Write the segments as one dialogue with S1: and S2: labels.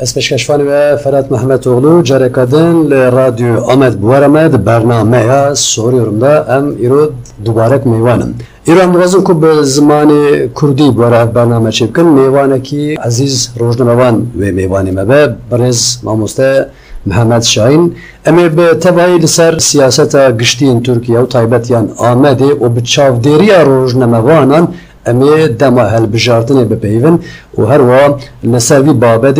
S1: Ez peşkeşvanê ve Ferhat Mehmetoğlu careka din li Radyo Amed Buwere di bernameya soruyorum da em îro dubarek. Îro em dixwazin ku bi zimanê Kurdî ev bername çê bikin mêvanekî ezîz rojnamevan wê mêvanê me be birêz mamoste Şahin em ê bi tevayî li ser siyaseta giştiyên Tirkiye û taybetiyan Amedê û bi çavdêriya rojnamevanan em ê dema helbijartinê bipeyvin و هر وا نسوی بابد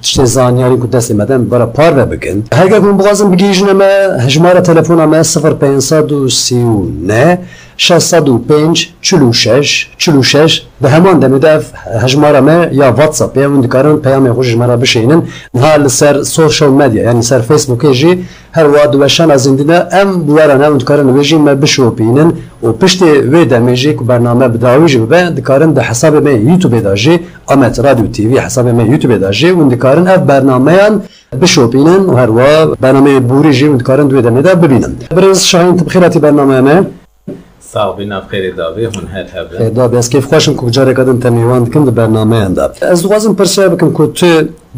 S1: چه زانیاری کو دست مدن برا پار بکن. هرگه کن بغازم بگیجن ما هجمار تلفون ما سفر پینساد و سی و نه شستاد و پینج چلو شش چلو شش. به همان دمی دف هجمار ما یا واتساپ یا اون دکارن پیام خوش هجمارا بشینن. ها لسر سوشال مدیا یعنی سر فیسبوک جی هر وا دوشان از اندینا ام بوارن هم دکارن ویجی ما بشو بینن و پشت وی دمیجی که برنامه بداویجی ببه دکارن ده حساب ما یوتیوب داجی قامت رادیو تیوی حساب من یوتیوب دا جی و اف برنامه یان بشوپینن و هروا برنامه بوری جی و اندکارن دوی ببینن برز تبخیراتی برنامه Me
S2: Sağ bin afxêrê davê hûn her hebin.
S1: da ez kêf xweşim ku careka din temîwan dikim di bernameyan de. Ez dixwazim pirsê bikim ku tu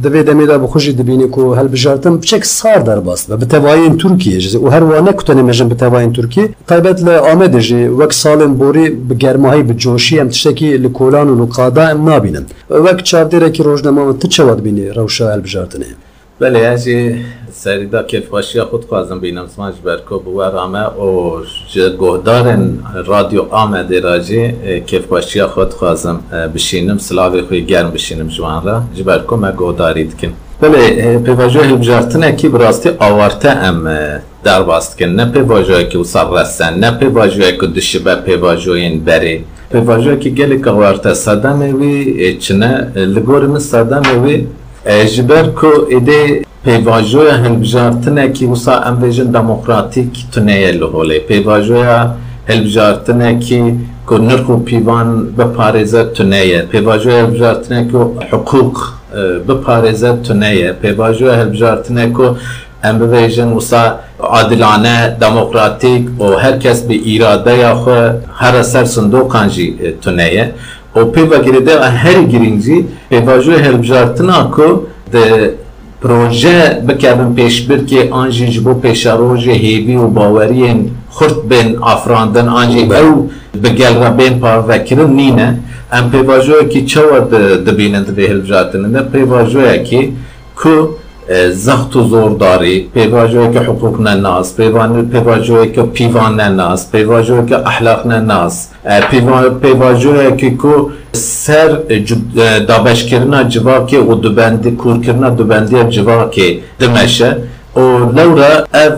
S1: di vê demê de bi xwe jî dibînî ku helbijartin biçek sar derbas be bi tevayên Tirkiye jî û her wa ne ku tenê mejin bi tevayên Tirkiye taybet li Amedê jî wek salên borî bi germahî bi coşî em tiştekî li kolan û li qada em nabînin. Wek çavdêrekî rojname tu çawa dibînî rewşa helbijartinê.
S2: بله اجی سریدا کف باشی خود خوازم بینم سماج برکو بو رامه و گهدارن رادیو آمد راجی کف باشی خود خوازم بشینم سلاوی خوی گرم بشینم جوان را. جبرکو ما گهدارید کن بله پیواجه هلبجارتنه که براستی آوارته ام در باست که نه پیواجه که وصار رسن نه پیواجه که دشبه این بری. پیواجه که گلی که آوارته صدمه وی چنه؟ لگور من ساده وی. Ji ber ku êdê pêvajoya hilbijartinekî wisa em bêjin demokratîk tuneye li holê pêvajoya hilbijartinekî ku nirx û pîvan biparêze tuneye. Pêvajoya hilbijartinekî ku hiqûq biparêze tuneye. Pêvajoya hilbijartinekî ku em bibêjin wisa adilane demokratîk û herkes bi îradeya xwe here ser sindoqan jî tuneye û pêvekirê de herî giring jî pêvajoya hilbijartina ku di proje bikevin pêşbirkê an jî ji bo pêşerojê hêvî û baweriyên xurt bên afrandin an jî ew bi gelrebên parvekirin nîne. Em pêvajoyekî çawa dibînin divê hilbijartinê de pêvajoyekî ku zext û zordarî pêvajoyeke hiqûq ne nas pêvajoyeke pîvan ne nas pêvajoyeke ehlaq ne nas. Pêvajoyekî ku ser dabeşkirina civakê û dibendî kûrkirina dibendiya civakê dimeşe. Û lewra ev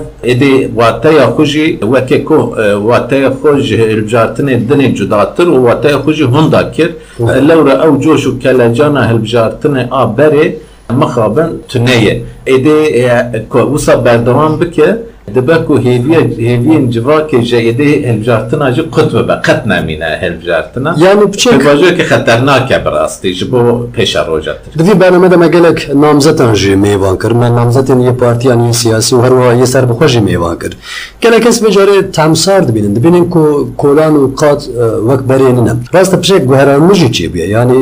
S2: wateya xwe jî wekê ku wateya xwe ji hilbijartinê dinê cudatir û wateya xwe jî hûn da kir. Lewra ew coş û kelecana hilbijartinê a berê mixabin tuneye êdê wisa berdewam bike dibe ku hêviye hêviyên civakê ji êdê hilbijartina jî qut bibe qet nemîne hilbijartina
S1: Yani biçek
S2: pêvajiyekî xeternak e bi rastî ji bo pêşa roja tir
S1: Divî bername de me gelek namzetan jî mêvan kir me namzetên yê partiyan yê siyasî û her wa yê serbixwe jî mêvan kir gelek kes becarê temsar dibînin dibînin ku kolan û qat wek berênin em rast pişek guheranî jî çêbiye yani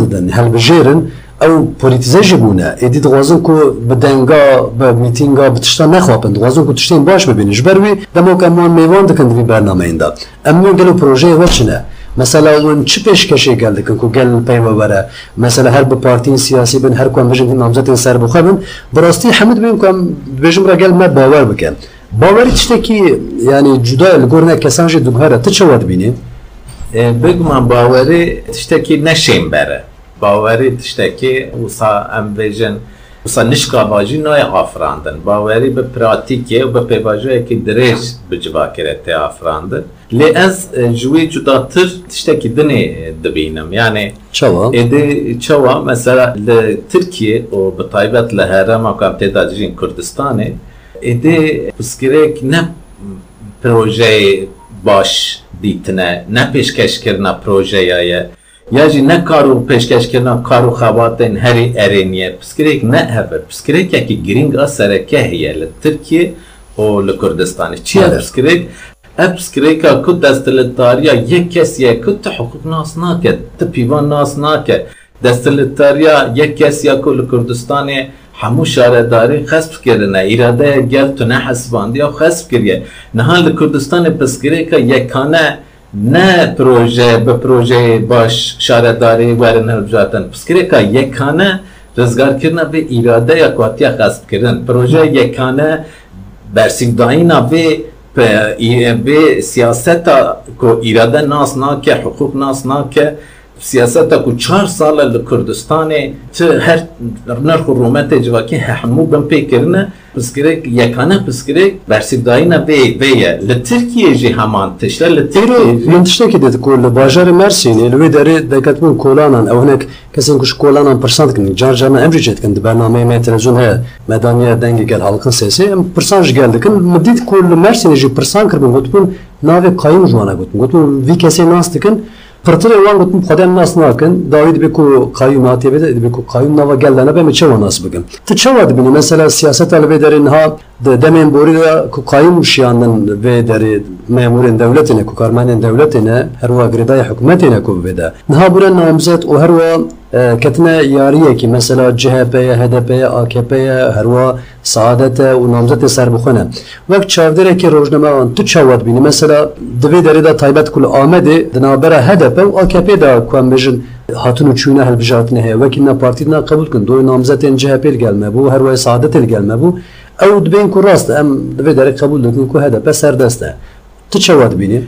S1: didin helbijêrin ew polîtize jî bûne êdî dixwazin ku bi denga bi mîtînga bi tişta nexwapin dixwazin ku tiştên baş bibînin ji ber wî demok em wan mêvan dikin divî bernameyên de em wê gelo projeyê we çine Mesela hûn çi pêşkêşê gel dikin ku gel peyve were mesela her bi partiyên siyasî bin her ku em bijin namzetên serbixwe bin bi rastî hemû dibên ku em dibêjim re gel me bawer bikin bawerî tiştekî yani cuda li gor ne kesan jî diguhere tu çawa dibînî
S2: bigman bawerî tiştekî neşên bere. Bawerî tiştekî wisa em bêjin wisa nişka bajî nayê afirandin. Bawerî bi pratikê û bi pêvajoyekî dirêj bi civakê re tê afirandin. Lê ez ji wê cudatir tiştekî dinê dibînim. Yani
S1: çawa.
S2: êdê çawa mesela li Tirkiye û bi taybet li herema ku em têda dijîn Kurdistanê baş dîtine ne pêşkeşkirina projeya ye ya jî ne kar û pêşkeşkirina kar û xebatên herî erêniye piskirêk ne heve piskirêkekî giring a sereke heye li Tirkiye û li Kurdistanê çi ye
S1: Evet.
S2: piskirêk ev piskirêka ku destiliddariya yek دەستلتاریا یک کس کو لە کوردستانێ هەموو شارەداری خسب کرنه ایرادەیە گل تو نەحەسباندیا و کریه نهان نەها پس گره که یکانه نه پروژه به پروژه باش شارداری ورن گره که یکانه رزگار کردن به ایراده یا کواتیا خصب کردن. پروژه یکانه برسیم داینا به به سیاست کو ایراده ناس ناکه حقوق ناس ناکه. سیاستا کو چهار سال لکردستان چه هر نرخ و رومت جواکی همو بم پی کرنه پسکره یکانه پسکره برسیدایینا وی ویه لترکیه جی همان تشله لترکیه جی
S1: من تشته که دیده که لباجار مرسینه لوی داره دکت بون کولانان. او هنک کسی کش کولانان پرسند کنی. جار جارنا امری جد کن برنامه می تلویزیون های مدانیه دنگی گل حلقن سیسی. ام پرسانج گل کن مدید کل مرسینه جی پرسان کربن گوتبون ناوی قایم جوانا گوتبون گوتبون وی کسی ناست کن. Wana gotin gotibûn vî kesê nas dikin Pırtır evan gotum xwedem nas nakin dawî dibe ku qayyum hatiye bede dibe ku qayyum nava gelene be me çawa nas bikin. Tu de ku qayyum şiyanin vê derê memurên devletê ne ku karmenên devletê ne her wa girêdaya hikûmetê ne ku vêde. Niha bure namzet û her wa ketine yariyekî mesela CHP'ye, HDP'ye, AKP'ye her wa saadete û namzetê serbixwe Wek çavderekî rojname an tu çawa dibînî mesela di vê derê de taybet ku li Amedê di navbera HDP û AKP da ku em bêjin hatun û çûne helbijartinê heye wekî ne partî ne qebûl kin doyê namzetên CHP li gelme bû her wa saadetê li gelme bû ew dibên ku rast em di vê derê qebûl dikin ku HDP serdest e. Tu çawa dibînî?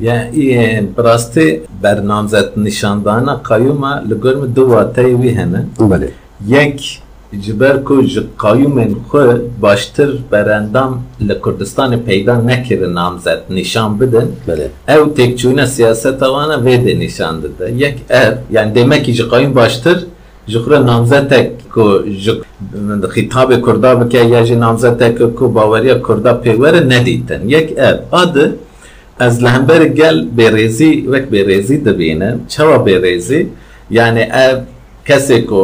S2: Yani براستی برنامزد نشاندانا قیوما لگرم دو واتای وی هنه
S1: Belê.
S2: یک جبر کو ji قیومên xwe baştir berendam li Kurdistanê peyda nekirin namzet nişan bidin
S1: Belê.
S2: ew têkçûna siyaseta wana vê de nişan dide yek ev yani demek جخرا نامزد کو خطاب کردا بکه یا جی نامزد کو باوری کردا پیور ندیدن یک اب آد از لهمبر گل بریزی وک بریزی دبینه چوا بریزی یعنی اب کسی کو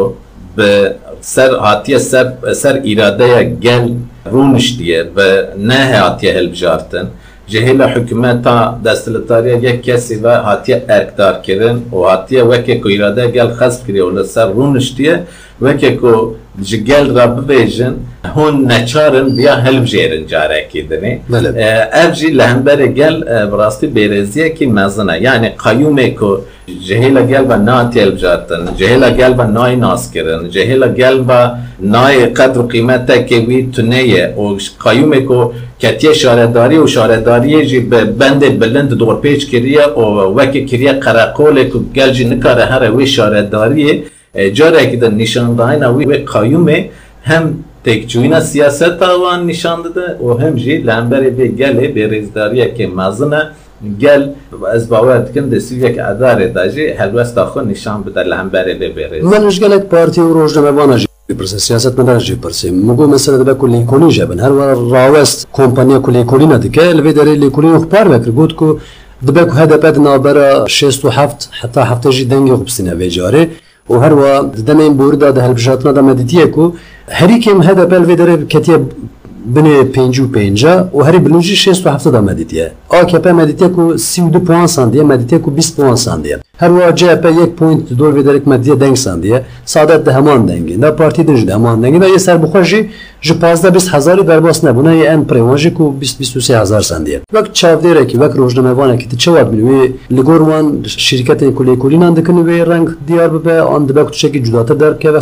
S2: به سر هاتیه سر, سر اراده گل رونش دیه به نه هاتیه هلبجارتن ji hêla hikûmeta destletariya yek kesî ve hatiye erkdar kirin û hatiye wekê ku îradeya gel xesb kiriye û li ser rûniştiye وەکێک کو
S1: جگەل
S2: را ببێژن هون نەچارن بیا هەلبژێرن دنی؟ دنێ. بله. ئەرجی لە هەمبەرە گەل بیرزیه که مەزنە یعنی قەیومێک و با نا بە ناتێلجاتن جهێلە گەل با نای ناسکردن جهێلە گەل با نای قدر و که وی تونەیە. و قەیومێک و کەتیە شارەداری و شارەداریەژی بە بند بلند دور دۆرپێچ کریه و وەکی کریە قەرەقۆلێک و گەلجی نکارە هر وی شارەداریە. Careki de nişandayna wî qayyumê hem tekçûyina siyaseta wan nişandide û hem jî li hemberê vê gelê bêrêzdariyekê mezin e gel ez bawer dikim de sîvek edarê de jî helwesta xwe nîşan bide li hemberê vê bêrêz.
S1: Min ji gelek partî û rojnamebana jî بپرسن سیاست مدار جی پرسی مگو مثلا دبا کلی کونی جبن هر وار راوست کمپانیا کلی کونی ندکه لبی داری لی کونی اخبار بکر گود کو دبا کو هدف ادنا برا 67 حتی هفته جی دنگی خوبسینه ویجاره و هر هەروە دەمێن بورددا دە هەلبژاتنا دەمەدیتیە و هریکیم هده بەلێ دەرێ کتیه herî kêm HDP li vê derê ketiye binê pêncî û pênca û herî bilin jî şêst û hefte da me dîtiye AKP me dîtiye ku sî û du puan sandiye me dîtiye ku bîst puan sandiye her wa CHP yek point dor vê derek me diye. Deng sandiye Saadet de heman dengê da partî din jî de heman dengê da yê serbixwe jî ji pazda bîst hezarî derbas nebûne yê en prêwan jî ku bîst bîst û sê hezar sandiye wek çavdêrekî wek rojnamevanekî tu çawa bînî wê li gor wan şîrketên ku lêkolînan dikin wê reng diyar bibe an dibe ku tiştekî cudatir derkeve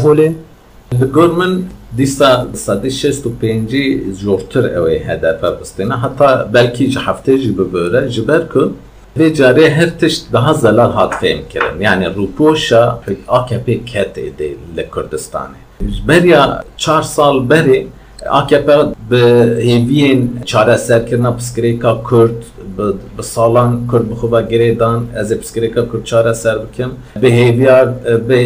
S2: şêst û pêncî jortir ew ê HDP bistêne heta belkî ji heftê jî bibore ji ber ku vê carê her tişt daha zelal hat fêm kirin. Yani rûpoşa AKP ket êdê li Kurdistanê. Ji beriya çar sal berê AKP bi hêviyên çareserkirina piskirêka Kurd bi bi salan Kurd bi xwe girê dan ez ê piskirêka Kurd çareser bikim bi hêviya bi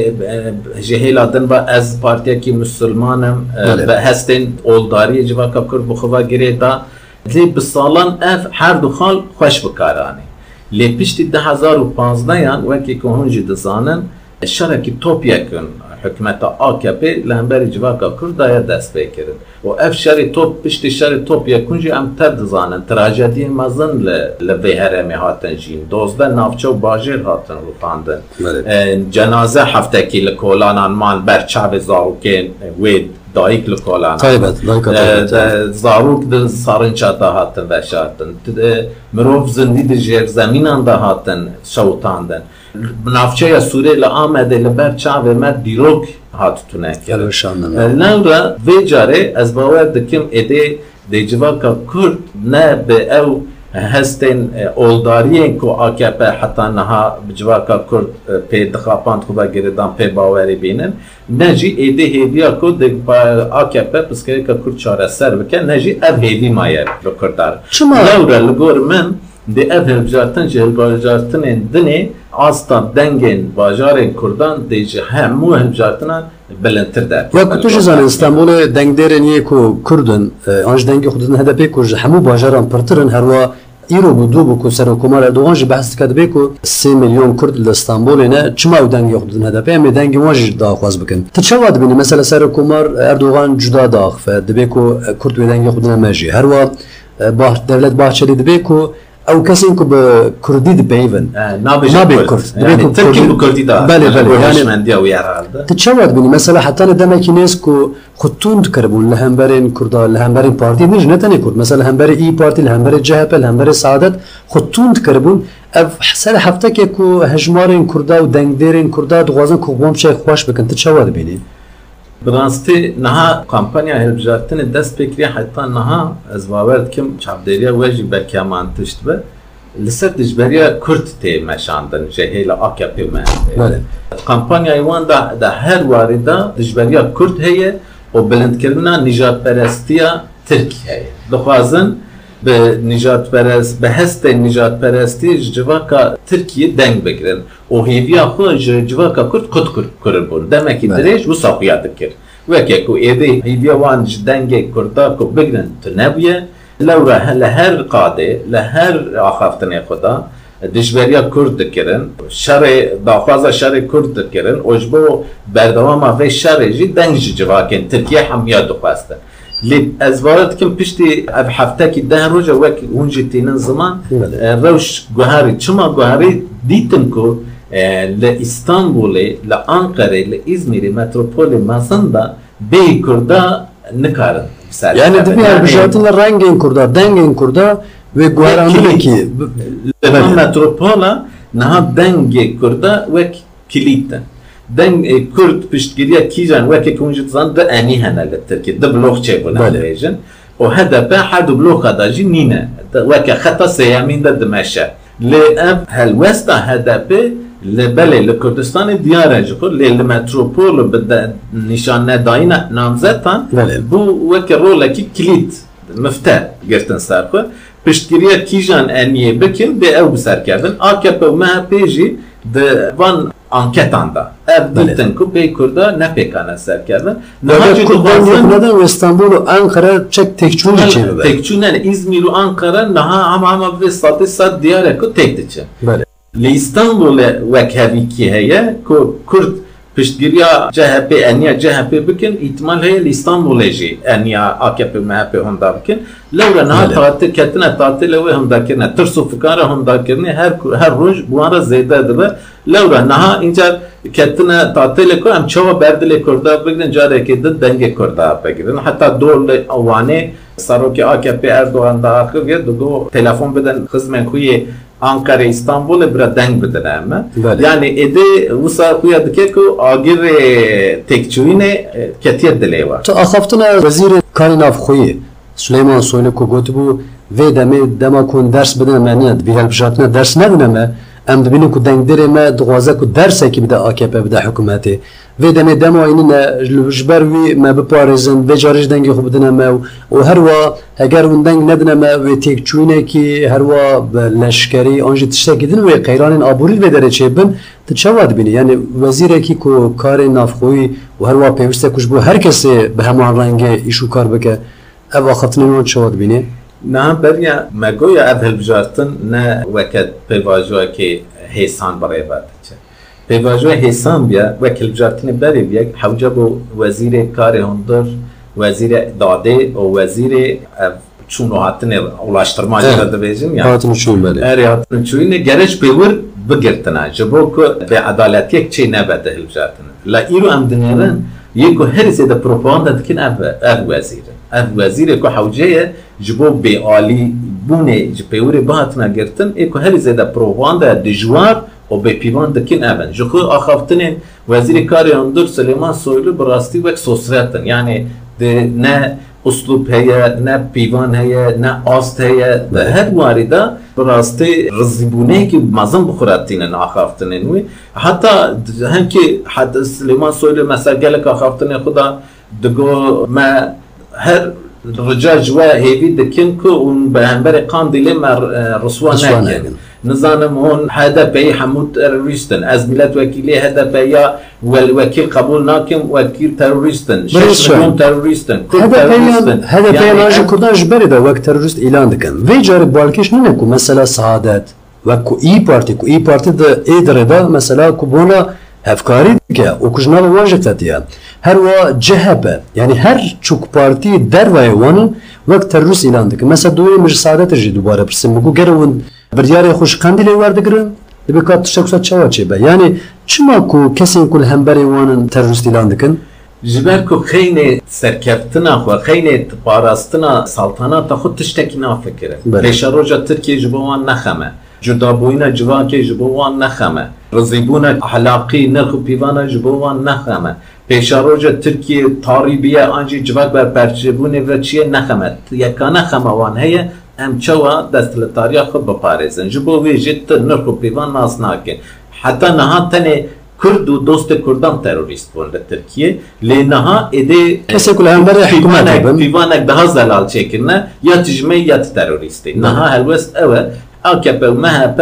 S2: ji hêla din ve ez partiyekî Müslümanim
S1: Belê.
S2: bi hestên oldariyê civaka Kurd bi xwe girê da lê bi salan ev her du xal xweş bikaranê lê piştî 2015 yan wekî ku hûn jî dizanin şerekî top yekin حکومت AKP لهمبری جواکا کرد دایا دست بکرن و اف شری توپ پشت شری توپ یکونجی ام تر دزانن تراجدی مزن لوی هرمی هاتن جین دوزده نافچه و باجر هاتن رفاندن جنازه هفته کی لکولانان مان برچاو زاروکین وید دایک لکولان
S1: تایبت دایک
S2: زاروک د سارنچا دا هاتن وشاتن مروف زندی د جیر زمینان دا هاتن شوتاندن نافچه یا سوره لآمده لبر چاوه مد دیروک هاتتونه
S1: کرد
S2: نورا وی جاره از باور دکم اده دی جواکا کرد نه به او هستن اولداریین کو AKP حتی نها جواکا کرد پی دخاپاند خوبا گردان پی باوری بینن نجی ایده هیویا کو د AKP پسکری که کرد چاره سر بکن نجی اف هیوی مایر رو کردار لورا لگور من de ev hilbijartin ji hilbijartinên dinê asta dengên bajarên Kurdan de ji hemû hilbijartinan bilindtir der.
S1: Wek tu ji zanîn İstanbulê dengderên yê ku Kurdin an ji dengê xwe didin HDP ku ji hemû bajaran pirtirin herwa îro bû dû bû ku Serokkomar Erdogan ji behs dike dibe ku sê milyon Kurd li İstanbolê ne çima ew dengê xwe didin HDP em ê dengê wan jî daxwaz bikin. Tu çawa dibînî mesela Serokkomar Erdogan cuda daxife dibe ku Kurd wê dengê xwe dine me jî herwa devlet Bahçeli dibe ku أو كاسين كب كرديد بعيبن آه
S2: نابي
S1: نابي كرد
S2: يعني تركي بكرديد.
S1: بله بله يعني
S2: من دي أو
S1: يعرض تتشوت بني مثلا حتى لدما كينيس كو خطون كربون لهم برين كردا لهم برين بارتي. مش نتني كرد. مثلا هم بري إي بارتي لهم بري جهب لهم بري سعادت خطون كربون أف سر هفته كو هجمارين كردا و دنگدرين كردا دوازن كو بومشه خوش بكن. تتشوت بني.
S2: برانستی نها کامپانیا هلبجارتن دست بکری حتی نها از باورد کم چابدریا وجی برکامان تشت به لسر دجبریا کرد تی مشاندن جهیل آکپی من
S1: بله
S2: کامپانیا ایوان دا, دا هر وارده دجبریا کرد هیه و بلند کردنا نجات پرستیا ترکی هیه دخوازن به نجات پرست به هست نجات پرستی جواکا ترکیه دنگ بگیرن و هیویا خو جواکا کرد کد کرد بون demek ki درش و ساقیا دکر وکی کو ایده هیویا وان دنگ کردا کو بگیرن تو نبیه لورا لهر قاده لهر آخافتن خدا دشبریا کرد دکرن شر داخوازا شر کرد دکرن اوجبو بردوام و شر جی دنگ جواکن ترکیه هم یاد خواسته لی از وارد کم پشتی اف هفته کی ده روزه وک اونجا تینن زمان روش گوهری چما گوهری دیتم کو ل استانبول ل انقره ل ازمیر متروپول مزندا بی کردا نکارن
S1: yani dibi herbijatınla rengin kurda dengin kurda ve guaranlı ki
S2: لما متروپولا نها دنگ kurda وک کلیتن دن آه، کرد پشتگیری کیجان و که کنجد زن ده انی هنه لترکی ده بلوخ چه بنا لیجن و هدف هر دو بلوخ داجی نینه. و که خطا سیامین ده دمشه. لأب هلوستا هدفه لبله لكردستان ديار جكر للمتروبول بدا نشان داين نامزتان بو و که رول كي كليت مفته گرتن سرخه پشتگیری کیجان انیه بکن به أو بسر کردن. آکپ و مه پیجی ده وان van anketanda ev ditten ku pey kurda ne pekana ser kerdin.
S1: Naha kurban yakınada ve İstanbul'u Ankara çek tekçun için be.
S2: Tekçunen İzmir u Ankara naha ama ama ve satı sat diyare ku tek diçe.
S1: Bale.
S2: Li İstanbul vek hevi ki heye ku Kürt piştgiriya CHP eniya CHP bikin ihtimal heye li İstanbul eji eniya AKP MHP honda bikin. Lewra naha
S1: Bale.
S2: tatil ketine tatil evi honda kirne. Tirsu fukara honda kirne her her roj bu ara zeyde dibe. Lewra naha incar ketine tatil ko em çava berdile kurda bikin careke de denge kurda bikin. Hatta dorle avane Saroki AKP Erdoğan da akıl ya dugo telefon beden hizmen kuyi Ankara, İstanbul'e bira denk bidine
S1: mi?
S2: Yani ede usa huya dike ku agir tekçüyine ketiyet dile var.
S1: Ta akhaftına vezir karın af khuyi Süleyman Soylu ku gotu bu ve deme dema kun ders bidine meniyet bir help jatına ders ne bidine mi? Em dibini ku denk dire me duğaza ku ders eki bide AKP bide hükümeti. وی دمه دما اینن جبر وی ما بپارزن و جارش دنگ خوب دنه ما و هر وا اگر اون دنگ ندنه ما وی تک چونه کی هر وا لشکری آنچه تشتکی دن وی قیران آبوریل به داره چه بن تو چه واد بینی یعنی وزیر کو کار نافخوی و هر وا پیوسته کش بو هر کسی به همان رنگ ایشو کار بکه او خطنه من چه واد بینی
S2: نه بریا مگوی اذهل هلبجارتن نه وقت پیواجوه که هیسان برای بعد چه پیواژو حسام بیا وکیل جارتین بری بیا حوجه بو وزیر کار هندر وزیر داده و وزیر چون هاتن ulaştırma
S1: Evet.
S2: evet. da bejim ya.
S1: Hatunu çuyum böyle.
S2: Er hatın çuyun gereç pever bigirtina. Jabo ko be adaletiyek çey ne bede hiljatin. La iru am dinyaran yeko her zede propaganda dikin ev ev vezir. ev vezire ku havceye ji bo bêalî bûnê ji pêwirê bihatine girtin ê ku herî zêde provanda dijwar û bêpîvan dikin evin ji xwe axaftinên wezîrê karê hundir Selêman Soylu bi rastî wek sosretin yani de ne uslup heye, ne pîvan heye, ne ast heye ve her warî de bi rastî rizîbûneyekî mezin bixuretînin axaftinên wî heta hemkî Selêman Soylu mesela gelek axaftinê xwe de digo me هر رجا جوا هیوی دکن که اون به همبر قاندیلی مر آه،
S1: رسوا
S2: نکن نظام هون هذا بي حمود تيروريستن از ملت وكيلي هذا بي والوكيل قبول ناكم وكيل
S1: تيروريستن
S2: شش مليون تيروريستن
S1: هذا بي هذا بي
S2: راجل
S1: كردان جبري ده وقت تيروريست اعلان دكن في جارب بالكش ننكو مثلا سعادات وكو اي بارتي كو اي بارتي ده اي دربا مثلا كوبونا هفكاري دكا وكجنا واجه تاتيا هر وا جهبه يعني هر چوك بارتي در وان وقت ترورست اعلان دكن مثلا دوي مش سعادات جي دوباره برسم بگو گرون بردياري خوش قنديل وردگرن دبي كات تشكسات چوا چه يعني چما كو كسين كل همبري وان ترورست اعلان دكن
S2: جبر کو خیلی سرکفتنا خو خیلی پاراستنا سلطنت خود تشتکی نافکره
S1: بله.
S2: پیش روجا ترکیه جبوان نخمه جدا بوینا جوان که جبوان نخمه. رزیبون حلاقی نرخ و پیوانا جبوان نخمه. پیشاروج ترکیه تاری بیه آنجی جوان بر پرچبونه و چیه نخمه. یکا نخمه وان هیه ام چوا دست لطاریا خود بپارزن. جبو ویجی تر نرخ و پیوان ناس ناکن. حتی نها تنه کرد و دوست کردم تروریست بود ترکیه. لی نه
S1: ایده کسی کل هم
S2: برای
S1: حکومت
S2: پیوانک ده زلال چکرنه یا تجمه یا تروریستی. نه هلوست اوه. AKP و MHP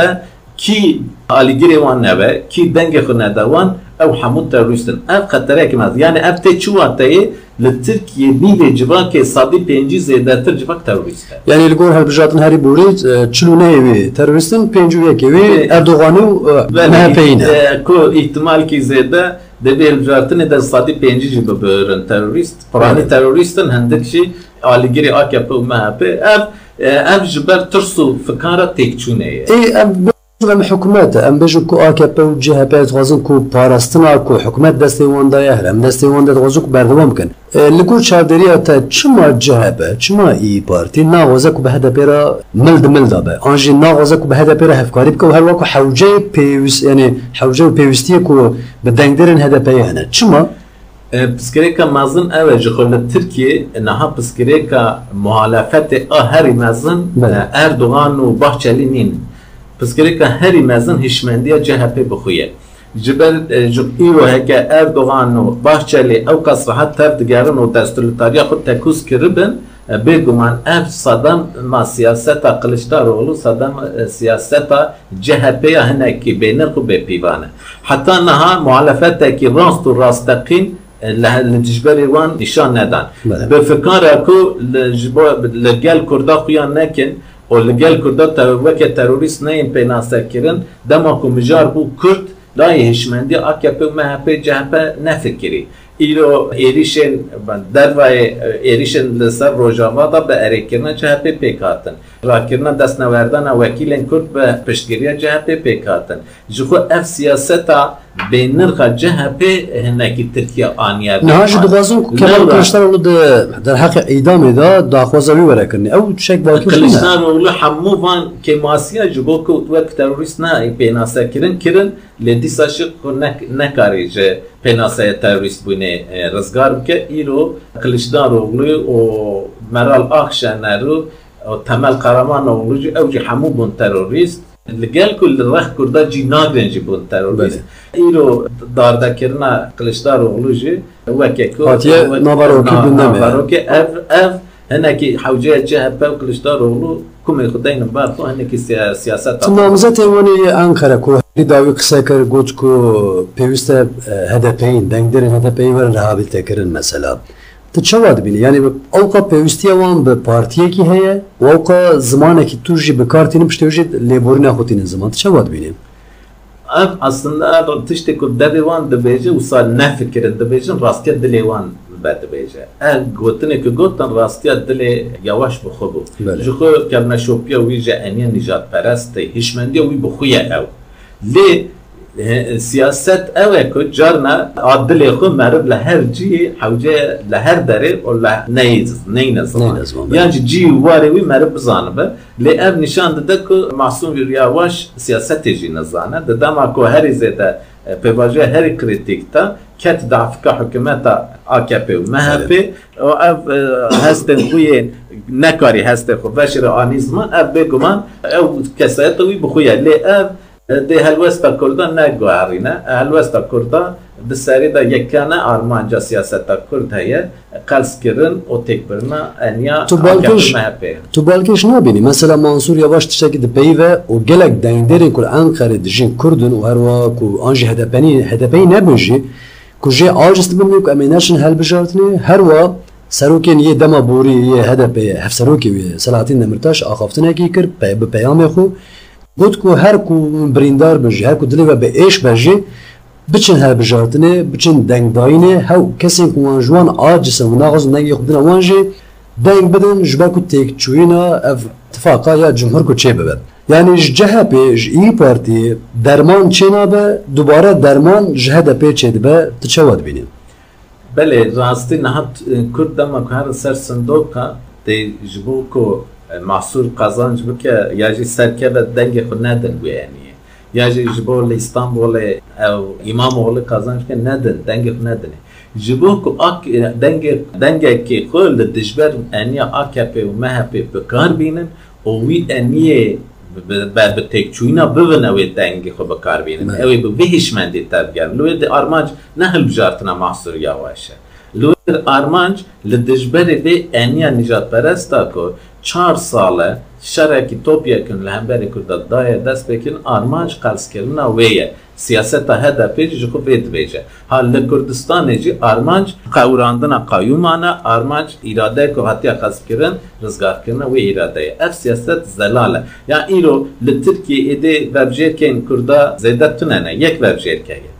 S2: ki aligiri wan neve ki denge xune dewan ew hemû teröristin. Ev xeterek mez. Yani ev te çuwa teyê li Tirkiye nîvê civakê sadî pêncî zêdetir civak terörist e.
S1: Yani li gor helbijatın herî borî çilûne evî teröristin pêncû yekevî Erdoğan'ı û MHP'yî ne.
S2: e, ku ihtimal ki zêde debê hilbijartinê de sadî pêncî jî bibirin terörist. Piranî
S1: Evet.
S2: teröristin hindik jî alîgirê AKP û MHP ev آه،
S1: ام جبر ترسو فكارة تكتونية اي ام ام حکومت ام بجو کو آکپ و جه پیت غازن کو پاراستنا کو حکومت دستی وانده یهر ام دستی وانده غازو کو بردوام کن لکو چاودری آتا چما جه پا چما ای پارتی نا غازه کو به هده پیرا ملد ملد با آنجی نا غازه کو به هده پیرا هفکاری بکو هر واکو حوجه پیوست یعنی حوجه و پیوستی چما HDP'ye hene. Çima?
S2: Piskirêka mezin ew e ji niha piskirêka muhalefetê a herî mezin
S1: Bele.
S2: e, Erdogan û Bahçeli nîn. Piskirêka herî mezin hişmendiya CHP bixuye. Ji ber e, ji îro heke Erdogan û Bahçeli ew kas rehet tev digerin û destûrtariya xwe tekûz kiribin e, bêguman ev sadam ma siyaseta Kılıçdaroğlu sadam e, siyaseta CHP'ya hinekî bênirx û bêpîvan e. لجبری وان نشان ندن به فکر کو لگل کردا خویا نکن و لگل کردا وکه تروریست نیم پیناسر کرن دما کو مجار بو کرد لای هشمندی AKP و MHP CHP نفکری. ایرو ایریشن در وای ایریشن لسر روجاوا دا به ارکرنا CHP پیکاتن راکرنا دست نوردن وکیلن کرد به پشتگیری CHP پیکاتن جخو اف سیاستا aniye
S1: Niha ji dixwazin ku Kemal
S2: Lewra.
S1: Kılıçdaroğlu de derheqê îdamê da daxwaza wî were kirinî. Ew şek bakî ne?
S2: Kılıçdaroğlu hemû van kêmasiya ji bo ku wek terorîst ne pênasekirin kirin lê dîsa şi ku ne- nekarî ji pênasaya terorîst bûnê e, rizgar bike îro Kılıçdaroğlu û Meral Akşener û û Temel Karamanoğlu jî ew jî hemû bûn terorîst li gel ku li rex Kurda jî nagrin jî bûn terorîst îro dardekirina Kılıçdaroğlu jî weke ku
S1: Hatiye
S2: wek-
S1: nabarokî
S2: na-
S1: bûn neme.
S2: nabarokî ev ev هناكي حوجيه CHP و Kılıçdaroğlu كم يخدين بارتو هناكي سيا- سياسات
S1: Tu namzet wanî Ankara ku herî dawî qise kir got ku pêwîst e HDP'yîn dengderên HDP'yî werin rehabilite kirin mesela. Tu çawa dibînî? Yani ewqa pêwîstiya wan bi partiyekî heye û ewqa zimanekî tu jî bi kartînin piştê jî lêborîna xwe tînin ziman. Tu çawa dibînî?
S2: ev aslında tiştê ku devê wan dibêje wisa nefikirin dibêjin rastiya dilê wan ve dibêje ev gotinê ku gotin rastiya dilê yawaş bi xwe bû ji xwe kevneşopiya wî ji eniya nîjadperestê hişmendiya wî bi xwe ye ew lê سیاست اوه که جارنا عادل خو مرد لهر جی حوجه لهر داره و له
S1: نیز نیز
S2: یعنی جی واري وی مرد بزانه به لی اب نشان داده که معصوم ریاواش سیاست جی نزانه. داده ما که هر زیده پیواجه هر کریتیک تا کت ضعف که حکومت AKP و MHP و اف هستن خوی نکاری هسته خو. بشر آنیزمان اب بگمان او کسایت وی بخویه. لی دی هلوستا کردن نه گوارینه هلوستا کردن به سری دا یکانا آرمانجا سیاستا کرد هیه.
S1: قلس کردن
S2: أو
S1: تک برنا انیا آگاش مهپه تو بلکش نبینی. مثلا منصور یواش تشکی دی پیوه و گلک دنگدرین کل انقره دیشین کردن و هروا کو آنجی هدپنی هدپنی نبینجی کو جی آجست بمیو که امیناشن هل بجارتنی. هروا سروکین یه دما بوری یه هدپه هف سروکی نمرتاش آخافتنه کی کر به پیام got ku her ku birîndar bin jî her ku ve êş be biçin helbijartinê biçin dengdayînê hew kesên ku wan ji wan acisin û naxwazin dengê xwe bidin wan jî deng bidin ji ber ku têkçûyîna ev tifaka ya cumhur ku çê bibe. Yani CHP İYİ Partiye derman çê nabe dubare derman ji HDP çê dibe tu çawa dibînî
S2: Belê rastî nihat e, محصول قزانج بکه یا جی سرکه دنگ خود ندن بو یعنی یا جی جبو لیستانبول او امام اولی قزانج که ندن دنگ خود ندن جبو که اک دنگ دنگ که خود دجبر انیا اک اپی و مه اپی بکار بینن اوی انیا بر به تکچوینا ببن اوی
S1: دنگ
S2: خود بکار بینن اوی به بهش مندی تبگر لوی ارمانج آرمانج نه هل بجارتنا محصول یا واشه لوی ارمانج آرمانج لدجبر ده انیا نجات پرستا که sale şerekî topyekin li hemberê Kurda daye dest pêkin armanc qelskirina wê ye siyaseta HDP jî ji xwe vê dibêje ha li Kurdistanê jî armanc qewrandina qayûmana armanc îrade ku hatiye qezkirin rizgarkirina wê îradeye ev siyaset zelal e ya îro li Tirkiyeyê êdê vebjêrkên Kurda zêde tunene yek vebjêrke ye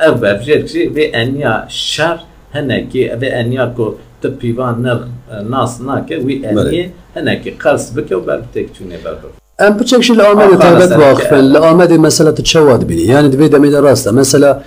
S2: ev jî vê eniya şer henekî vê eniya ku
S1: تبيبان نر ناس ناك
S2: وي
S1: أني
S2: هناك
S1: قرص بك وبعد تكتوني بابا أم بتشكش الامد تابت واقف الامد مسألة تشواد بني. يعني دبي دمي راسه مسألة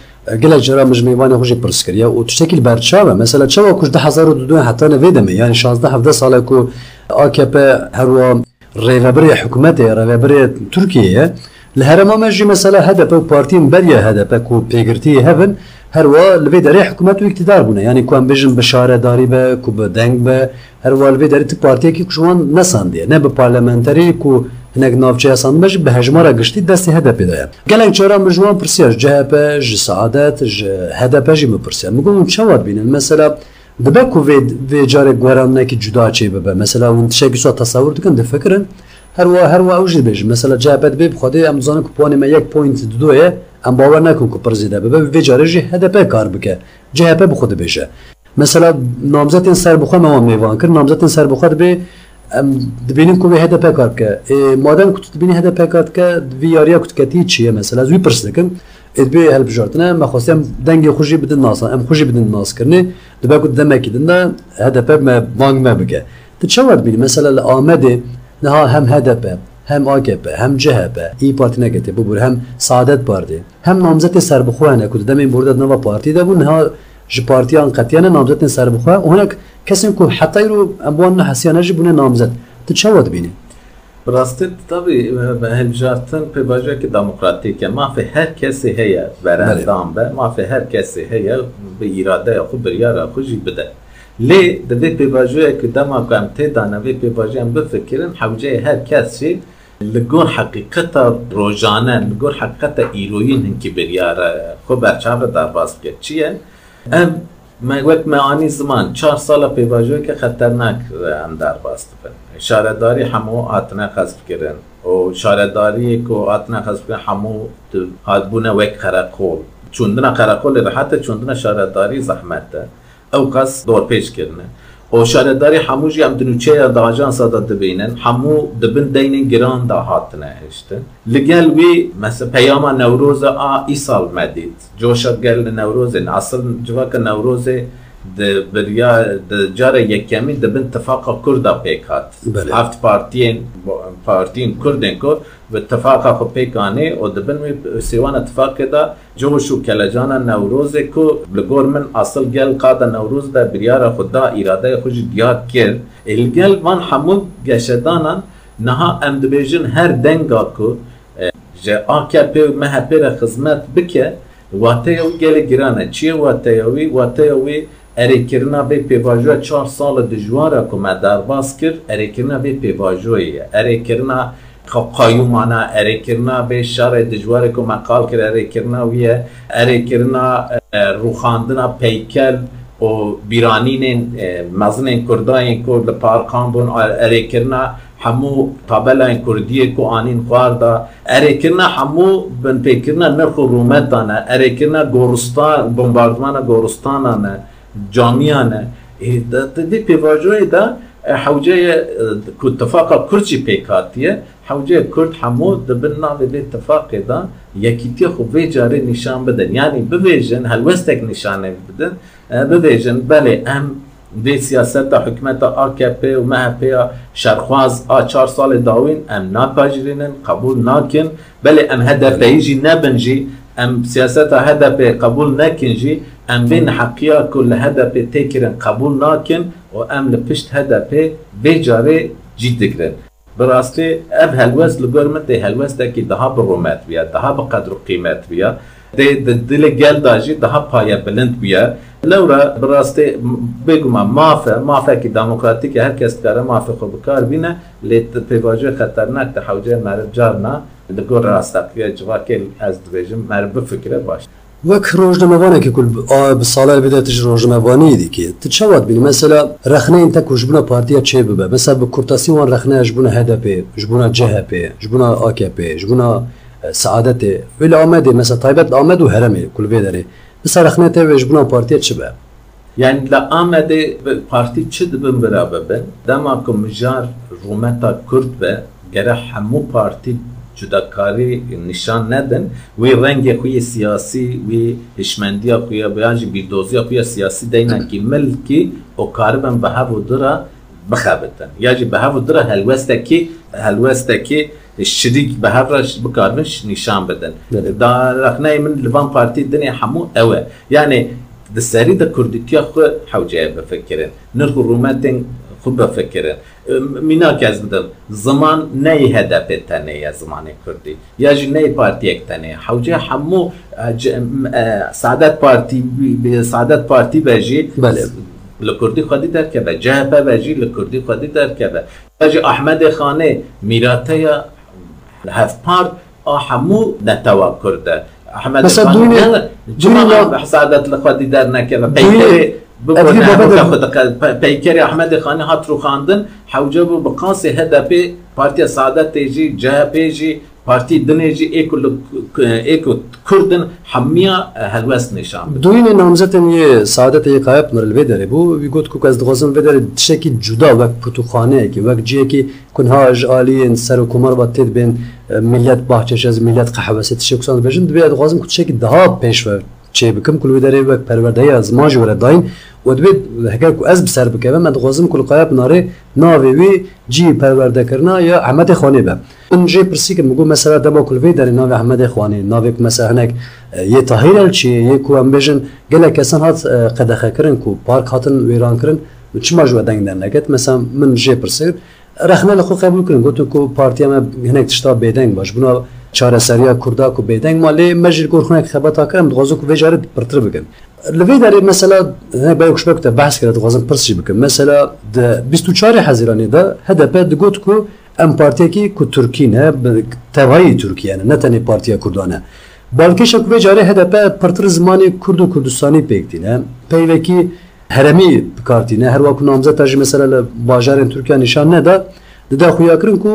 S1: قلا جرا مجميوانه خوجي برسكريا وتشتكي البرشاوة مثلا تشوا كوش ده حزار دو حتى أنا فيدمي يعني 16 17 سالا كو أوكي اكبا هروا ريفابري حكومته ريفابري تركيا الهرمه مجي مسألة هدف بارتين بريا هدف كو بيغرتي هبن هر وا لبی داره حکومت و اقتدار بونه یعنی کوان بجن بشاره داری به کو به دنگ به هر وا لبی داره تی پارتی کی کشوان نساندیه. نه به پارلمانتری کو هنگ نافچه هستند بج به هجمارا گشتی دستی هدف دایم گلنگ چرا مجوان پرسیار جهپه ج سعادت ج هدف جی مپرسیه مگم چواد بینن؟ مثلا دبه کو وی جار گوران نکی جدا چی به مثلا اون تشکی سو تصور دکن ده فکرن. هر وا هر وا اوجی بج مثلا جهپت به خودی امزان کو پون ما یک پوینت دوه em dizanin ku puanê me yek point dido ye em bawer nekin ku pir zêde bibe vê carê jî HDP kar bike CHP bi xwe dibêje. Mesela namzetên serbixwe me wan mêvan kir namzetên serbixwe dibê em dibînin ku vê HDP kar bike ê madem ku tu dibînî HDP kar dike vî yariya ku tu ketî çi ye mesela ez wî pirs dikim ê dibê helbijartine me xwestem dengê xwe jî bidin nasan em xwe jî bidin naskirinê dibe ku demekî din de HDP me bang me bike. Tu çawa dibînî? Mesela li Amedê niha hem HDP هم آگب هم جهب ای پارتی نگهتی ببور هم سعادت پارتی هم نامزد سر بخواه نکود دمین بردد نوا پارتی دو نها جه پارتی آن قطیان نامزد سر بخواه اونا کسی کن حتی رو اموان حسیانه جی بونه نامزد تو چه واد بینی؟ راستی
S2: تطبی به هم جارتن پی باجوه که دموکراتیکه ما فی هر کسی هیه برند دام ما فی هر کسی هیه به ایراده خود بریاره خود جی بده لی دوی پیواجوی که دما که ام تیدا نوی پیواجوی ام بفکرن حوجه هر کسی لگور حقیقت روزانه لگور حقیقت ایروین هنکی بریاره خو برچاب در باز که چیه ام مگوک معانی زمان چهار سال پیواجوی که خطرناک هم در باز دفن شارداری همو آتنه خصف کرن و شارداری که آتنه خصف کرن همو آدبونه وک خرقول چوندن خرقول راحته چوندن شارداری زحمت ده rehet e çûndina şaredarî zehmet e ew qas dorpêç kirine او شارداری همو جی ام دنوچه یا دا آجانسا دا دبینن همو دبن دینن گران دا هاتنه هشتن لگل وی مثلا پیاما نوروز آ ای سال مدید جوشت گل نوروز اصل جواک نوروز د جار یکمی د بن اتفاق کردا پیکات.
S1: بله.
S2: هفت پارتین پارتین کردن کو و اتفاق خو پیکانه او د بن سیوان اتفاق دا جو شو کلجانا نوروز کو لگور من اصل گل قاد نوروز دا بریار خدا اراده خوش دیار کر الگل وان همون گشدانان نها ام دبیجن هر دنگا کو جه AKP و MHP را خدمت بکه واته او گل گرانه چیه واته اوی ئەرێکردنا بێ پێواژوە چهار ساڵە دژوارە کومە دەرباز کرد ئەرێکردنا بێ پێواژۆیە ئەرێکردنا قایومانە ئەرێکردنا بێ شارێ دژوارە کومە قال کرد ئەرێکردنا ویە ئەرێکردنا روخاندنا پەیکەل و بیرانینên mezنên Kurdayên Kurd li parkan bûn erêkirina hemû tabelên Kurdiyê ku anîn xwar da. Erêkirina hemû binpêkirina nirx û rûmetan e. Erêkirina Goristan bombardmana Goristanan e جامیانە دی پێواژۆی دا کرچی پیکاتیه. حوجه کرد حوجەیە کورد هەموو دەبن ناوێ لێ دا یەکیتی خو بێ جارێ نیشان بدەن ینی ببێژن هەلوەستێک نشانه بدن. به ویژن بله ام دی سیاست حکومت آکپ و MHP شرخواز آ چهار سال داوین ام ناپاجرینن قبول ناکن. بله ام هدف ایجی نبنجی ام سیاست هدف قبول نکنجی. Em vên heqiya ku li hedefê nakin û em li pişt hedefê vê carê cî ev helwest li gor min tê helwestekî daha bi rûmet bûye, daha bi qedr û qîmet bûye. Tê di dilê gel da daha paye bilind bûye. Lewra bi rastî bêguma mafe, mafekî demokratîk e herkes dikare mafê xwe bikar bîne lê pêvajê xeternak di hewceyê meriv carna li gor rasteqiya civakê ez dibêjim meriv bifikire baş.
S1: وەک ڕۆژنەمەوانێکی کول ساڵای بدێتش ڕۆژنەوانی دیکە چاوات بینی؟ مەسەلا رەخنەین تەکوش بوونە پارتیە چێ ببە؟ مەسا بە کورتاسیوان رەخنەیە جبنا جهه ژبوونە جبنا ژبوونە ئاکپێ ژبوونە سعادەتێ ویل ئامەدێ مەسە تایبەت ئامەد و هەرمێ کولبێ دەرێ. بسا رەخنێتە وێژ جبنا پارتیە چ
S2: یعنی لە ئامەدێ پارتی چ دبن برا ببن دماغ مجار ڕومەتا کرد بە گەرە هەموو پارتی جداکاری نشان ندن و رنگ خوی سیاسی و هشمندی خوی بیانجی بیردوزی خوی سیاسی دینا کی ملکی او کاربن به هفو درا بخابتن یا جی به هفو درا هلوسته کی هلوسته کی شدیک به هر بکاربنش نشان بدن دا رخنای من لبان پارتی دنیا همو اوه یعنی دسری دا کردیتیا خو حوجه بفکرن نرخ رومتن خوب بفکرن مینا کez بدم zaman نی هدف تنه یا زمان کردی. یا جی نی پارتی یک تنه. حوجه همو سعادت پارتی سعادت پارتی بجی
S1: بله.
S2: لکردی خودی در که به جهبه بجی لکردی خودی در که به. بجی احمد خانه میراته یا هفت پارت همو نتوا کرده. احمد خانه
S1: دونی-
S2: جمعه سعادت لخودی در نکه
S1: دونی-
S2: Peykeri Ahmet Khan'ı hat ruxandin hewce bû bi qasê HDP Partiya Saadetê jî Parti dinê jî êko Kurdin hemiya e, helwest
S1: nîşan Doyînê e, namzetên yê Saadetê yê Kaya Pınar li Vêderê bû wî got ku ez dixwazim Vêderê tiştekî cuda wek pirtûxaneyekî wek ciyekî kunha ji aliyên kumar bat tê dibên e, millet bahçeşez millet qehwesê tişek kusan dibêjin dibê dixwazim ku tiştekî daha pêşve چه بکم کل ویداره وک پرورده از ماج ور داین. و دبی هکر کو از بسر بکه من دغازم کل قایب ناره ناوی وی جی پرورده کرنا یا احمد خانی به. من جی پرسی که مگو مثلا دبا کل وی داره ناوی احمد خانی ناوی که مثلا هنک یه تاهیر چی یه کو ام بجن. گله کسان هات قدخه کرن کو پارک هاتن ویران کرن. چی ما جو دنگ در نکت؟ مثلا من جی پرسی رخنه لخو قبول کرن. گوتو کو پارتی ما هنک تشتا بیدنگ باش. بنا چاره سریا کردا کو بیدنگ مالی مجر گورخونه خبتا کرم دغازو کو وجاره پرتر بگن لوی داره مثلا نه باید کش بکته بحث کرد غازم پرسی بکن. مثلا د 24 حزیرانی دا هدف د گوت کو ام پارتی کی کو ترکی نه تبعی ترکیه نه نه تنی پارتیا کردانه. بالکش کو جاره هدف پرتر زمانی کرد و کردستانی پکتینه پیوکی هرمی بکارتینه هر وقت نامزد تاج مثلا باجارن ترکیه نشان نه دا. دا خویا کرن کو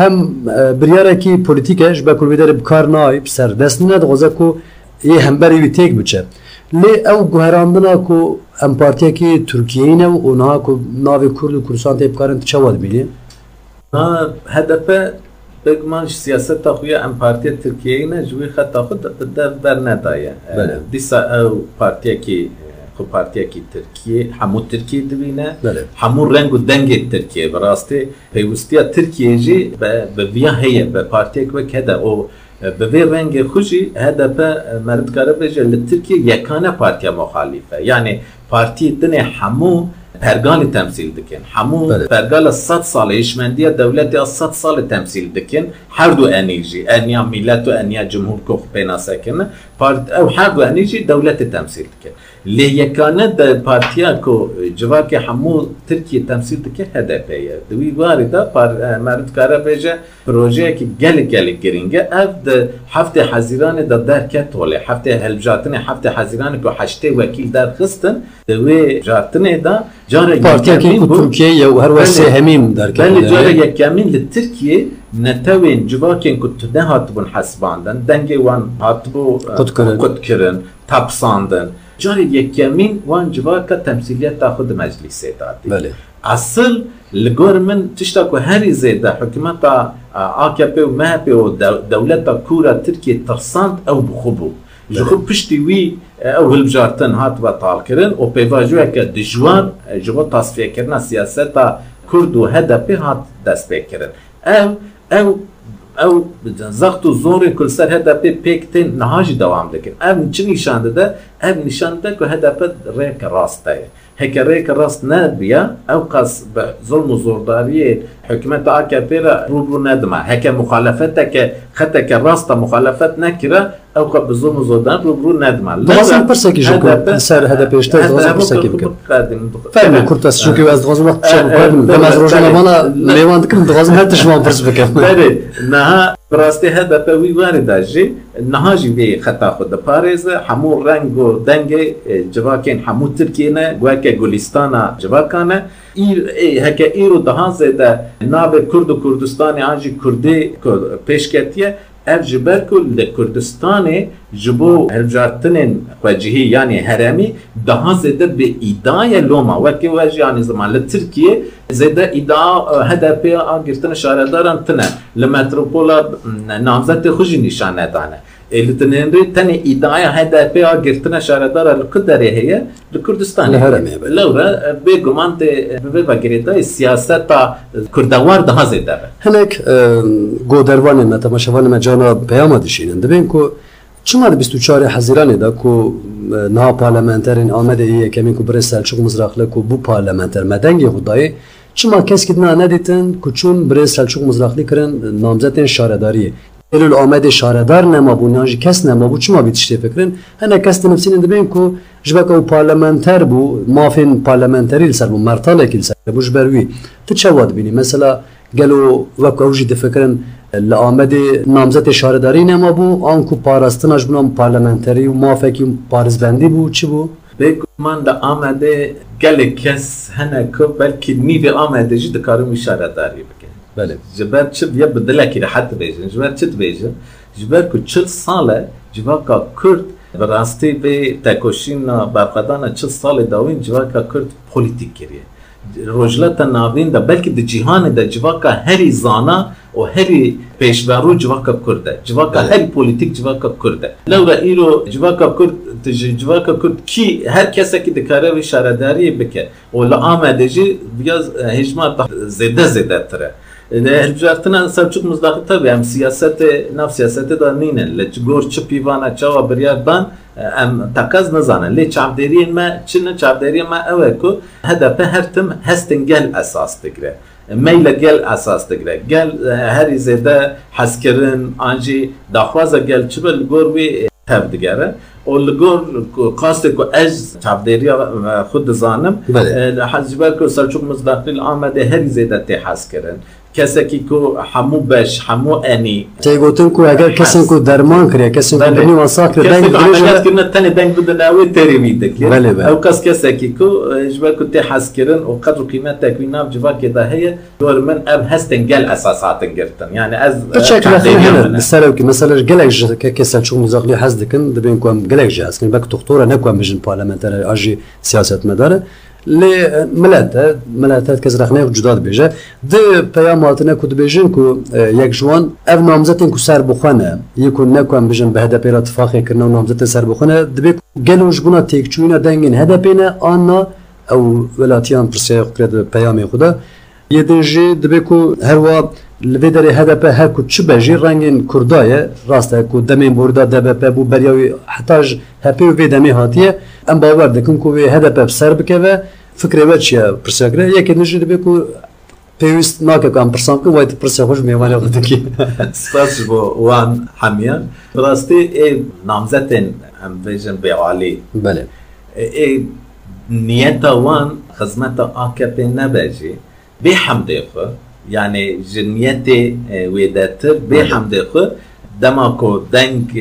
S1: هم بریاره کی پولیتیکش به کل بدر بکار نای سر دست نه دغزه کو یه همبری وی تک بچه. لی او گوهراندنا کو ام پارتیا کی ترکیه نه و اونها کو ناوی کرد و کردستان تیپ کارن چواد بینی
S2: ها هدف بگمان سیاست خویا ام پارتی ترکیه نه جوی خطا خود در بر ندایه. دیسا او پارتیا کی خو پارتیەکی ترکیە هەموو ترکی
S1: دبینە
S2: هەموو ڕنگ و دەنگێ ترکیە بەڕاستی پێیوستیا ترکێژی بەڤیا هەیە بە پارتێک وەک هەدە ئەو بەێ ڕەنگە خوشی هەدەپە مردکارە بێژە لە ترکیە یەکانە پارتیا مخالیفە یعنی پارتی دنێ هەموو پەرگالی تەمسیل دکن.
S1: هەموو
S2: پەرگالە 100 ساڵی هیچمەندیە دەولەتی 100 ساڵی تەمسیل دکن. هەردوو ئەنیژی ئەنیا میلەت و ئەنیا جمهور کۆخ پێناسەکن ئەو هەردوو ئەنیژی دەولەتی تەمسیل دکن. لی یکانه د پارتیا کو جواک همو ترکیه تمثیل دکه هدفه یه دوی واری دا مرد کارا بیجه پروژه که گل گل گرینگه اف د هفت حزیران دا درکه توله هفته هلبجاتن هفت حزیران که هشته وکیل در خستن دوی جاتنه دا جاره
S1: پارتیا
S2: که
S1: ترکیه یا هر وسه همیم درکه
S2: بله, بله،
S1: جاره
S2: یکمین لترکیه که تو كنت نهاتبون حسباندن دنجي وان هاتبو
S1: قد كرن
S2: تابساندن کرن تپساندن جاره یکمین وان جواکا تمثیلیت تا خود مجلسه دادی
S1: بله.
S2: اصل لگور من تشتا که هری زیده حکومت آکپ و مهپ و دو- دولت کورا ترکیه ترساند او بخوبو. جخو پشتی وی او هلبجارتن هات و طال کرن و پیواجوه که دجوار جغو تصفیه کرنا سیاست کرد و هدفی هات دست پی کرن. او او او زخت و زور کل سر هدف پیکتن نهاجی دوام دکن او چه نشانده ده او نشانده که هدف ریک راسته هک ریک راست هەکەڕێک ڕاست نابە ئەو قەس بە زڵم و زۆرداریێ حکومەت ئاکەپێرە ڕوبوو نەدما هەکە مخالەفەتەکە خەتەکە ڕاستە مخالەفەت نەکرە برسكي قە بزۆم و
S1: زۆدان ڕوبوو برسكي پرسێکی سەر هەدە پێشتر پرسێکی وقت کورتەس چونکی ئەس دۆزم ڕۆژانە لێوان دکم دۆزم هەر تشمان پرس
S2: بکەم نەها براستی هدا په وی وارد جی نه جی وی خطا خود د پاریز همو رنگ و دنگ جواکین همو ترکینه گوکه گلستانا جواکانه. ایر هکه ایرو دهان زده ناب کرد و کردستان آنجی کردی پیشکتیه. Ev ji ber ku li Kurdistanê ji bo hilbijartinên xwecihî yanî heremî daha zêde bi îdaya loma wekî we jî yanî ziman li Tirkiye zêde îdaa HDP a girtina şaredaran tune li metropola namzetê xwe jî nîşan. Ku derê heye li Kurdistanê.
S1: Li Herêmê, belê.
S2: Lewre bêguman tê bi vê vegirêdayê siyaseta kurdewar daha zêde be.
S1: hinek godervanên me temaşevanê me cana peyama dişînin dibên ku çima di 24 Hezîranê da ku e, niha parlamenterên Amedê yekemîn ku birê Selçuk Mizraxli ku bu parlamenter me dengê Xudayê çima keskî dina nedîtin ku çûn birê Selçuk Mizraxlî kirin namzetên şaredariyê هل الامد شاردار نما بو ناجی کس نما بو. چما بیتشتی فکرین هنه کس تنفسین انده بین که جبک او پارلمنتر بو مافین پارلمنتری لسر بو مرتال اکی لسر بو جبروی تو چه واد بینی؟ مثلا گلو وکو اوجی ده فکرین الامد نامزت شارداری نما بو آنکو پارستن اج بنا پارلمنتری و مافی اکی پارزبندی بو. چی
S2: بو؟ بگو من ده آمده کس هنه که بلکی نیوی آمده جی ده کارو
S1: شارداری
S2: بله جبر چه بیا بدلا کی حتی بیجن جبر چه بیجن جبر کو چل ساله جبر کا کرد راستی به تکوشین برقدان چل سال داوین جبر کا کرد پولیتیک کریه رجلت ناوین ده بلکه ده جهان ده جواکا هری زانا و هری پیشورو جواکا کرده جواکا هری پولیتیک جواکا
S1: کرده
S2: لو ایرو جواکا کرد جواکا کرد کی هر کسی که دکاره و شارداری بکه و لعامه ده جی بیا هجمه زده زده تره jî biraz hejma zêde zêdetir e. Hilbijartina Selçuk Mizdaxi tabi em siyasetê nav siyasetê da nînin li gor çi pîvana çawa biryar dan em tekez nizanin lê çavderiyên me çi ne çavderiyên me ew e ku HDP her tim hestin gel esas digre meyle gel esas digre gel herî zêde hezkirin an jî daxwaza gel çi be li gor wê tev digere û li gor qastê ku ez çavderiya xwe dizanim
S1: Belê.
S2: حزب کو سلچوک مزداخل آمده هر زیده تی حس کردن کەسێکی کو هەموو حمو هەموو ئەنی
S1: تێگوتن کو ئەگەر کەسن کو دەرمان کرێ کەسن بنی
S2: وەساکرێ تەنێ دەنگ بدەناوێ تەریمی دەکرێت ئەو کەس کەسێکی کو ژبە کو تێ حەزکردن و قەت و قیمە تەکوی ناو جوواکێدا هەیە دۆر من ام هەستن گەل ئەساساتن گرتن یعنی ئەس
S1: سەرکی مەسەلەش گەلێک ژەکە کەسەن چوو مزەقلی حەز دکن دەبێن کوم گەلێک ژازکن بەک تۆختۆرە نەکوم بژن پارلەمەنتەر ئاژی سیاست مەدارە لێ ملەتە ملەتەت کەس رەخنەیە جودات بێژە د پەیاماتە کو دبێژن و یەک ژوان ئەف نامزەتین کو سەر بخۆنە یکو نەکوم بژن بە هەدە پێرا تفاقیکردن و نامزەتە سەر بخۆنە دەبێت گەلۆژبوونا تێکچوینە دەنگین هەدە پێێنە ئانا ئەو وڵاتیان پرسیقرێت پەیامی خوددا یدژێ دەبێت و هەروە لوی در HDP هر کو چه بجی رنگین کردای راسته کو دمین بردا DBP بو بریاوی حتاج هپی و دمی هاتیه ام باور دکم کو وی HDP سر بکه و فکر و چیه پرسیگره یکی نجی دبی کو پیوست ناکه کام پرسان که وایت پرسی خوش میوانی خود دکی
S2: سپاس بو وان حمیان براستی ای نامزتن ام بیجن بیعالی بله ای نیت وان خدمت آکپی نبجی بی حمده خود یعنی جنیت ویدتر به بله. حمد خود دما کو دنگ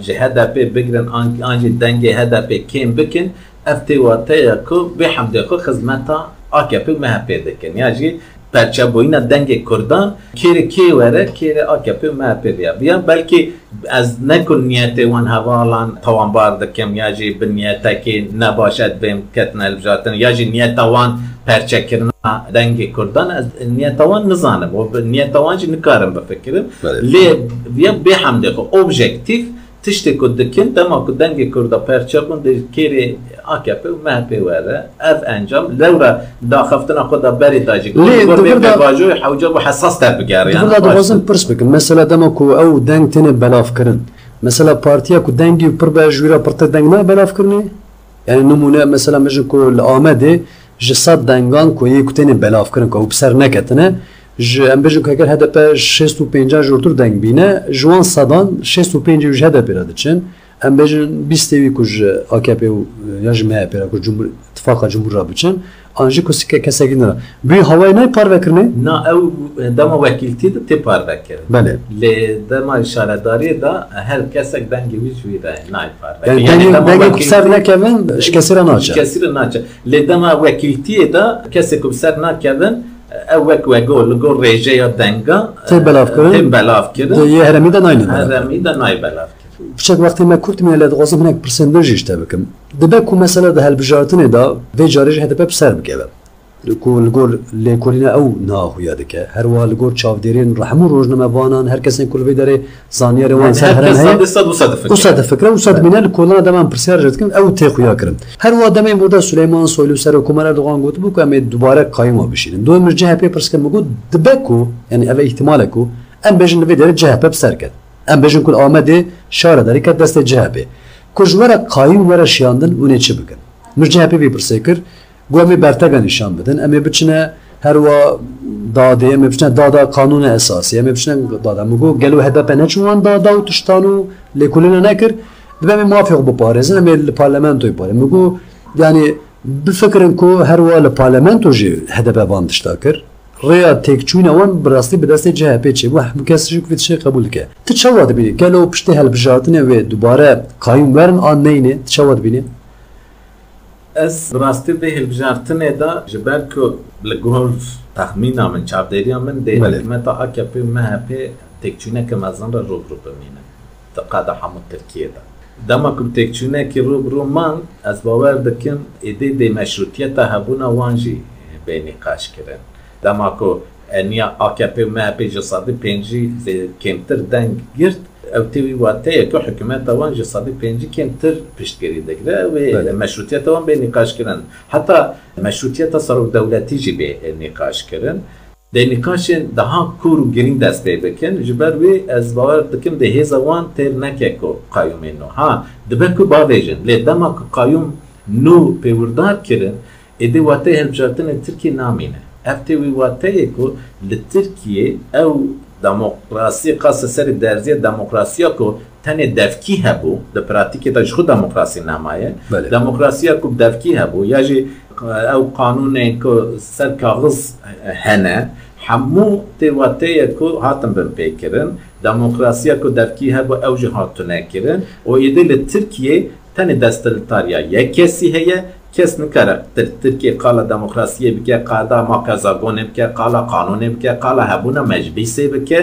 S2: جه هدف بگرن آنجی دنگ هدف کم بکن. افتی واتی کو به حمد خود خدمتا آکپی پیدا دکن. یعنی پرچه بوینا دنگ کردان کیر کی وره کیر آکپی مه دیا. بیا بلکه از نکن نیت وان هوالان توان بار دکم. یعنی به نیت که نباشد بیم کتن البجاتن یعنی نیت وان û niyeta wan jî nikarim bifikirim
S1: Belê.
S2: lê ya bê hemdê xwe objektif tiştê ku dikin dema ku dengê Kurda perçebûn di kêrê AKP û MHP were ev encam lewra daxeftina xwe da berê da jî
S1: Lê, dibir da-
S2: bajoyê hewca bu hesas te bigere
S1: dixwazim pirs bikim. Mesela dema ku ew deng têne belavkirin mesela partiya ku dengî pir be ji wî re pirtir deng ne belavkirinê yani nimûne mesela mijin ku li Amedê ji sed dengan ku yê ku têne belavkirin ku bi ser neketine ji em bêjin eger HDP şêst û pênca ji ortur deng bîne ji wan sedan şêst û pêncî ji HDP re diçin em bêjin bîstê wî ku ji AKP ya ji MHP re Cumhur İttifaka Cumhur re an jî ku kesekî nira bî hewayê nayê parvekirinê
S2: Na ew dema wekîltî de tê parvekirin
S1: Belê
S2: lê dema işaredariyê da her kesek dengê wî ji wî re nayê
S1: Yani
S2: parvekirin
S1: dengê dengê ku ser nekevin ji kesî re naçe
S2: kesîr naçe lê dema wekîltiyê da kesek ku ser nakevin ew wek wego li gor rêjeya denga
S1: Tê belavkirin.
S2: tê belavkirin
S1: yê heremî de nayne
S2: heremî de nayê belavkirin
S1: Bıçak vakti me kurt mi led gazım hinek pirsender دبه کو مثلا ده هلبجارتنه دا وی جارج هدف بسر بگه لکول گل لیکولین او ناهو یاد که. هر وال گل چاودیرین رحمو روزنامه وانان هر کسی کل وی داره زانیه روان سر هرن هی. استاد وصد فکر. وصد فکر.
S2: وصد بنا لکولنا
S1: دمان پرسیار جد کم او تی خویا کرم هر واد دمه بودا سلیمان سویلو سر کومر دوغان گوت بو که دوباره قایما بشین دو مرجه هپی پرس کم گوت دبکو یعنی او احتمال کو ام بجن وی داره جهه پسر کرد. ام بجن کل آمده شاره داری که دست جهه ser ket. Em bêjin ku Amedê şara derê ket destê CHP. Ku ji were qayîm were şiyandin hûn ê çi bikin? Mir CHP vê pirsê kir gu em ê bertega nîşan bidin em ê biçine her wa dadê em ê biçine dada kanûna esasî em ê biçine dada min got gelo HDP neçû wan dada û tiştan û lêkolîna nekir dibe em ê mafya xwe biparêzin em ê li parlamentoyê parê min got yani bifikirin ku her wa li parlamento jî HDP van tişta kir rêya têkçûna wan bi rastî bi destê CHP çê. Bû hemû kes jî vê tişê qebûl dike. Tu çawa dibînî? Gelo piştê helbijartinê wê dubare qayîm werin an neyne tu çawa dibînî?
S2: Ez rastî vê hilbijartinê da ji ber ku li gor texmîna min çavdêriya min dê
S1: Belê.
S2: hikûmeta AKP û MHP têkçûneke mezin دەماکۆ ئەنیا ئاکەپێ مەپێ سادی پێنجی کمتر دەنگ گرت ئەو تێوی واتەیە کە حکوومەتەوان جە
S1: سادی
S2: پێنجی کمتر پشتگەری دەگرە مەشروتێتەوەن بێ نقاشکردن حتا مەشروتێتە سەرۆک دەولەتیجی بێ نقاشکردن. دنیکاشên daha kur û girîng destê bikin ji ber wê ez bawer dikim de hêza wan têr neke ku qayumên nû ha dibe ku bavêjin lê dema ku qayum nû pêwurdar kirin êdê watê hilbijartinên Tirkî namîne FTVT کو لترکیه او دموکراسی قاس سر درزی دموکراسی کو تن دفکی هبو د پراتیک تا خود دموکراسی نمایه
S1: بله.
S2: دموکراسی کو دفکی هبو یا جی او قانون کو سر کاغذ هنه همو تیواتی کو هاتم بن پیکرن دموکراسی کو دفکی هبو او جی هاتو نکرن و ایده لترکیه تن دستلتاریا یک کسی هیه کس نکره تر ترکیه قالا دموکراسیه بکه قادا ماکازاگونه بکه قالا قانونه بکه قالا هبونه مجبیسه بکه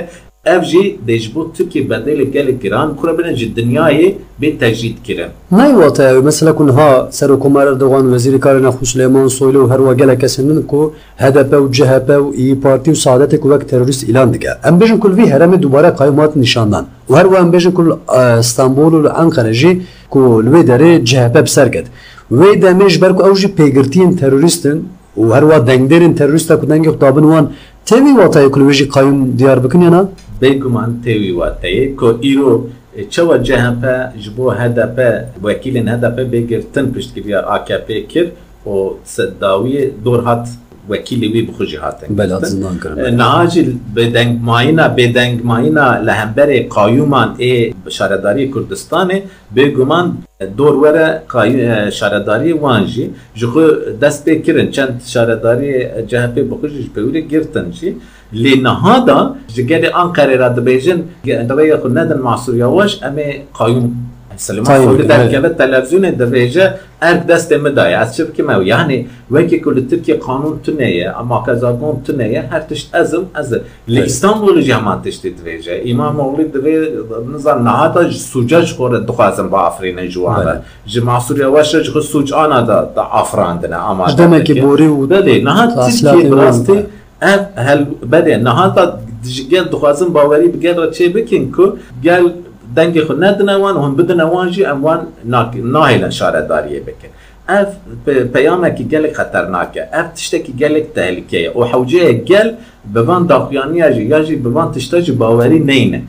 S2: ev jî dejbû Tirkiye bedelê gelek giran kure bine ji dinyayê bê tecrid kirin.
S1: Nayvate ew mesela ku niha Serokkomer Erdogan Wezîrê Karê Nexû Süleyman Soylu û herwa gelek kesin min ku HDP û CHP û İYİ Parti û Saadetê ku wek terorîst îlan dike. Em bêjin ku li vî heremê dubare qaymat nîşandan. û herwa em bêjin ku İstanbul û li Ankara jî ku li wê derê CHP bi ser ket. وی دەمێژ بەرکو ئەو ژی پێگرتین تەروریستن و هەروە دەنگدەرن تەروریستە کو دەنگی قوتابن وان. تێوی واتای کلوێژی قایم دیار بکنێنە
S2: بێگومان تێوی واتەیە کۆ ئیرۆ çawa CHP ji bo HDP vekîlên HDP bêgirtin piştgiriya AKP kir û sedawiyê dor hat وکیل وی بخوجی هاتن بلا زندان کرن نهاج بدنگ ماینا بدنگ ماینا لهمبر قایومان ای شارداری کردستانه به گمان دور وره قای... شارداری وانجی جخو دست پی کرن چند شارداری جهپی بخوجی پیوری گرتن چی؟ لنهادا جگری آن قرار دبیجن اندوی خو ندن مع سوریا واش امی قایوم çi bikim ew yani wekî ku li Tirkiye qanûn tuneye ama kezagon tuneye her tişt ezim ez li İstanbulê jî heman tiştê dibêje İmamoğlu divê nizan nehata ji sûca ji xwe re dixwazin bi Afrînê ji wan re ji Masûr Yawaş re ji xwe sûcana da da afrandine ama
S1: demekî borî û
S2: belê nihat Tirkiye bi rastî ev hel berê nehata gel dixwazin bawerî bi gel re çê bikin ku gel دنگی خود ندن وان و هم بدن وان جی ام وان ناهیلن شاره داریه بکن. اف پیامه که گلک خطرناکه. اف تشته که گلک تهلکه او حوجه گل بوان داخیانی جی. یا جی بوان تشته جی باوری نینه.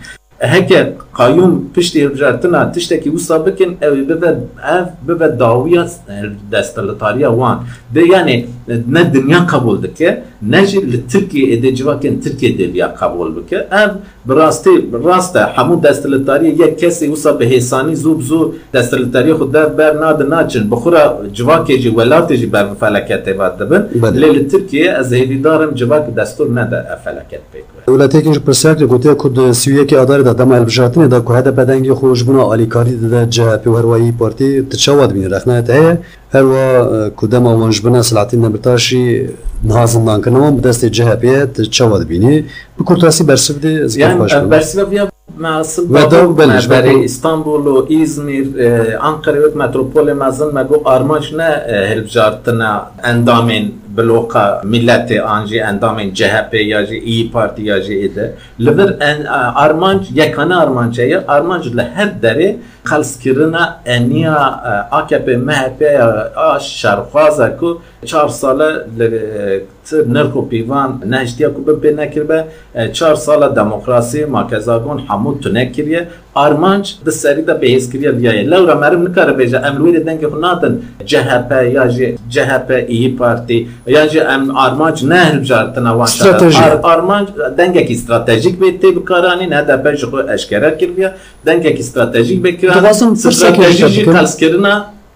S2: Qayyum piştî hilbijartina tiştekî wisa bikin ew bibe ev bibe dawiya destalitariya wan. De yani ne dünya kabul dike ne jî li Tirkiye êdê civakên Tirkiye deviya kabul bike ev bi rastî rast e hemû destilitariyê yek kesê wisa bi hêsanî zû bi zû destilitariyê xwe der ber nadi naçin bi re civakê jî welatê jî ber bi feleketê ve dibin. Lê li Tirkiye ez hêvîdarim civakê destur nede ev feleket
S1: دا دما البجاتنی دا که هدا بدنگی خوش بنا آلیکاری دا جه پی پارتی تچاواد بینی رخنه ته هر وا کدام وانج بنا سلاتین نبرتاشی نازم نانکنم بدست جه پی تچاواد بینی. بکورتاسی برسید از یعنی برسید معصب و
S2: بلش برای استانبول و ایزمیر انقره و متروپول مازن مگو آرماش نه هلبجارتنا اندامین. bloka millete anji endamên CHP ya jî İYİ Parti ya jî êde li vir en e, armanc yekane armanceye armanc li her derê xelskirina eniya e, AKP MHP ya şerxwaza ku çar sala e, tir nirk û pîvan nehştiya ku bipê nekiribe çar sala demokrasiyê makezagon hemû tu آرمانج د سری دا بهیس کریه بیایه لورا مرم نکاره بیجه امروی دنگ خوناتن جهپ یا جی جهپ ای پارتی یا جی ام آرمانج نه بجارتنا وان آرمانج دنگ کی استراتژیک بیتی بکارانی نه دا بجه خو اشکره کریه دنگ کی استراتژیک بکران
S1: Dixwazim
S2: استراتژیک قلسکرنا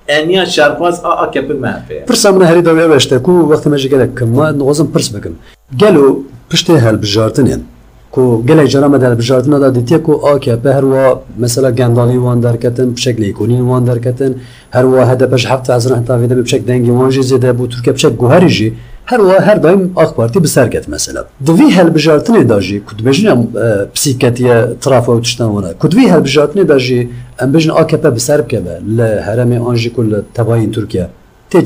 S2: انیا شرخواز AKP MHP
S1: Pirsa min herî dawê veşte ku wextê me ji gelek kim ma dixwazim pirs bikim gelo piştê ku gelek cara me helbijartina da dîtiye ku AKP her wa mesela gendalî wan derketin pişek lêkonîn wan derketin her wa HDP ji heft ezrin hitavê de bi pişek dengê wan jî zêde bû Tirkiye pişek guherî jî her wa her daim AK Parti bi ser ket mesela. Di vî helbijartinê da jî ku dibêjin em psîketiye trafa û tiştan wana. Ku di vî helbijartinê da jî em bêjin AKP bi ser bikeve li heremê an jî ku li tevayên Tirkiye tê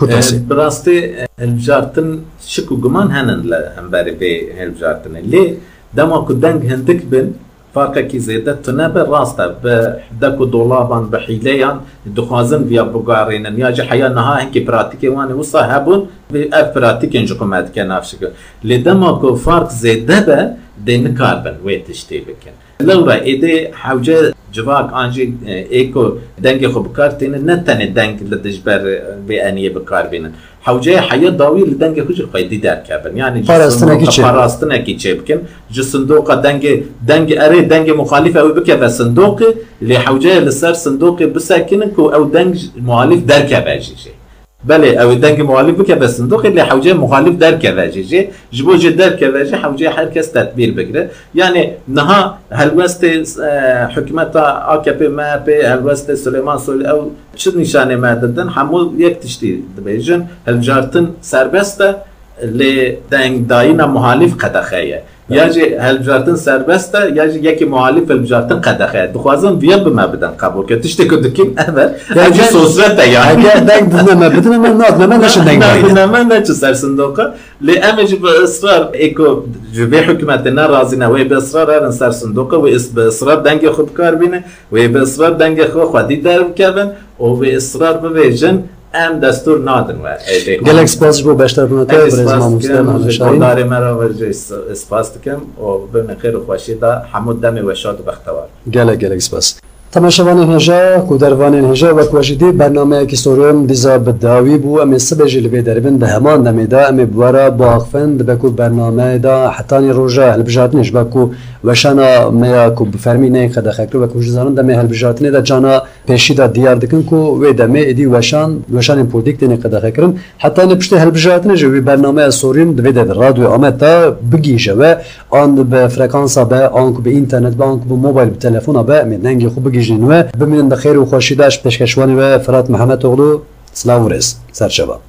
S1: كتاسي أه،
S2: براستي أه، الجارتن شكو جمان هنن لأمباري بي هالجارتن اللي دما كدنج هندك بن فاكا كي زيدا تنابه راستا بحداكو دولابان بحيليان دخوازن فيا بوغارين يا جي حيا نها هنكي براتيكي واني وصا هابون اف براتيكي نجو كمات كنافشك لدما كو فارك زيدا با دي نكاربن ويتشتي بكن. لورا ايدي حوجه جواك انجي ايكو دنگ خو بكارتين نتني دنگ لدجبر بانيه بكاربين حوجه حياة داوي لدنگ خو جي قيدي
S1: دار كابن
S2: يعني فراستنا كي تشيبكن جو صندوق دنگ دنگ اري دنگ مخالفه او بك صندوق اللي حوجه لسر صندوق بساكنك او دنگ مخالف دار كاباجي شي بله او دنگ مخالف بکه به صندوق اللي حوجه مخالف در كواجي جي جبو جي در كواجي حوجه هر کس تدبیر بگیره يعني نها هلوست حکومت AKP MHP هلوست سليمان سولی او چه نشانه ما دادن همو یک تشتی دبیجن هلجارتن سربسته لی دنگ داینا مخالف قدخه یا جی هلبجارتن سربسته یا جی یکی معالف هلبجارتن قدخه دخوازم ویا بما بدن قبول که تشتی که دکیم اول هجی سوسرته یا
S1: اگر دنگ بدن ما بدن من ناد من نشن دنگ داید
S2: نه من نه چه سر صندوقه لی اما جی به اصرار ایکو جبه حکومت نه رازی نه وی به اصرار هرن سر صندوقه و به اصرار دنگ خود کار بینه و به اصرار دنگ خود خودی در کردن و به اصرار بویژن ام دستور نادن و
S1: گلک سپاس بو بشتر بناته برز ما مستن
S2: شاهین داری مرا و اسپاس دکم و به خیر و خوشی دا حمود دم و شاد و بختوار
S1: گلک گلک سپاس تماشاوان هجا کو دروان هجا و کوجدی برنامه کی سورم دیزا بداوی بو ام سبج لبی دربن به همان دم دا ام بورا باخفن بکو برنامه دا حتانی روجا هلبجاتنش بکو وشانا میا کو بفرمی نه قد خکرو بکو جزانن دم هلبجاتنه دا جانا پیشی دا دیار دکن کو و دم ادی وشان وشان پودیک دنه قد خکرن حتی نه پشت هلبجاتنه جو برنامه سوریم دوی دا رادیو آمد تا بگیجه و آن به فرکانسا به آن به اینترنت به آن به موبایل به تلفن به ننگی خوب بگیجین و بمینن بخیر و خوشی داشت پشکشوانی و فرات محمد اغلو سلام ورز سرشبه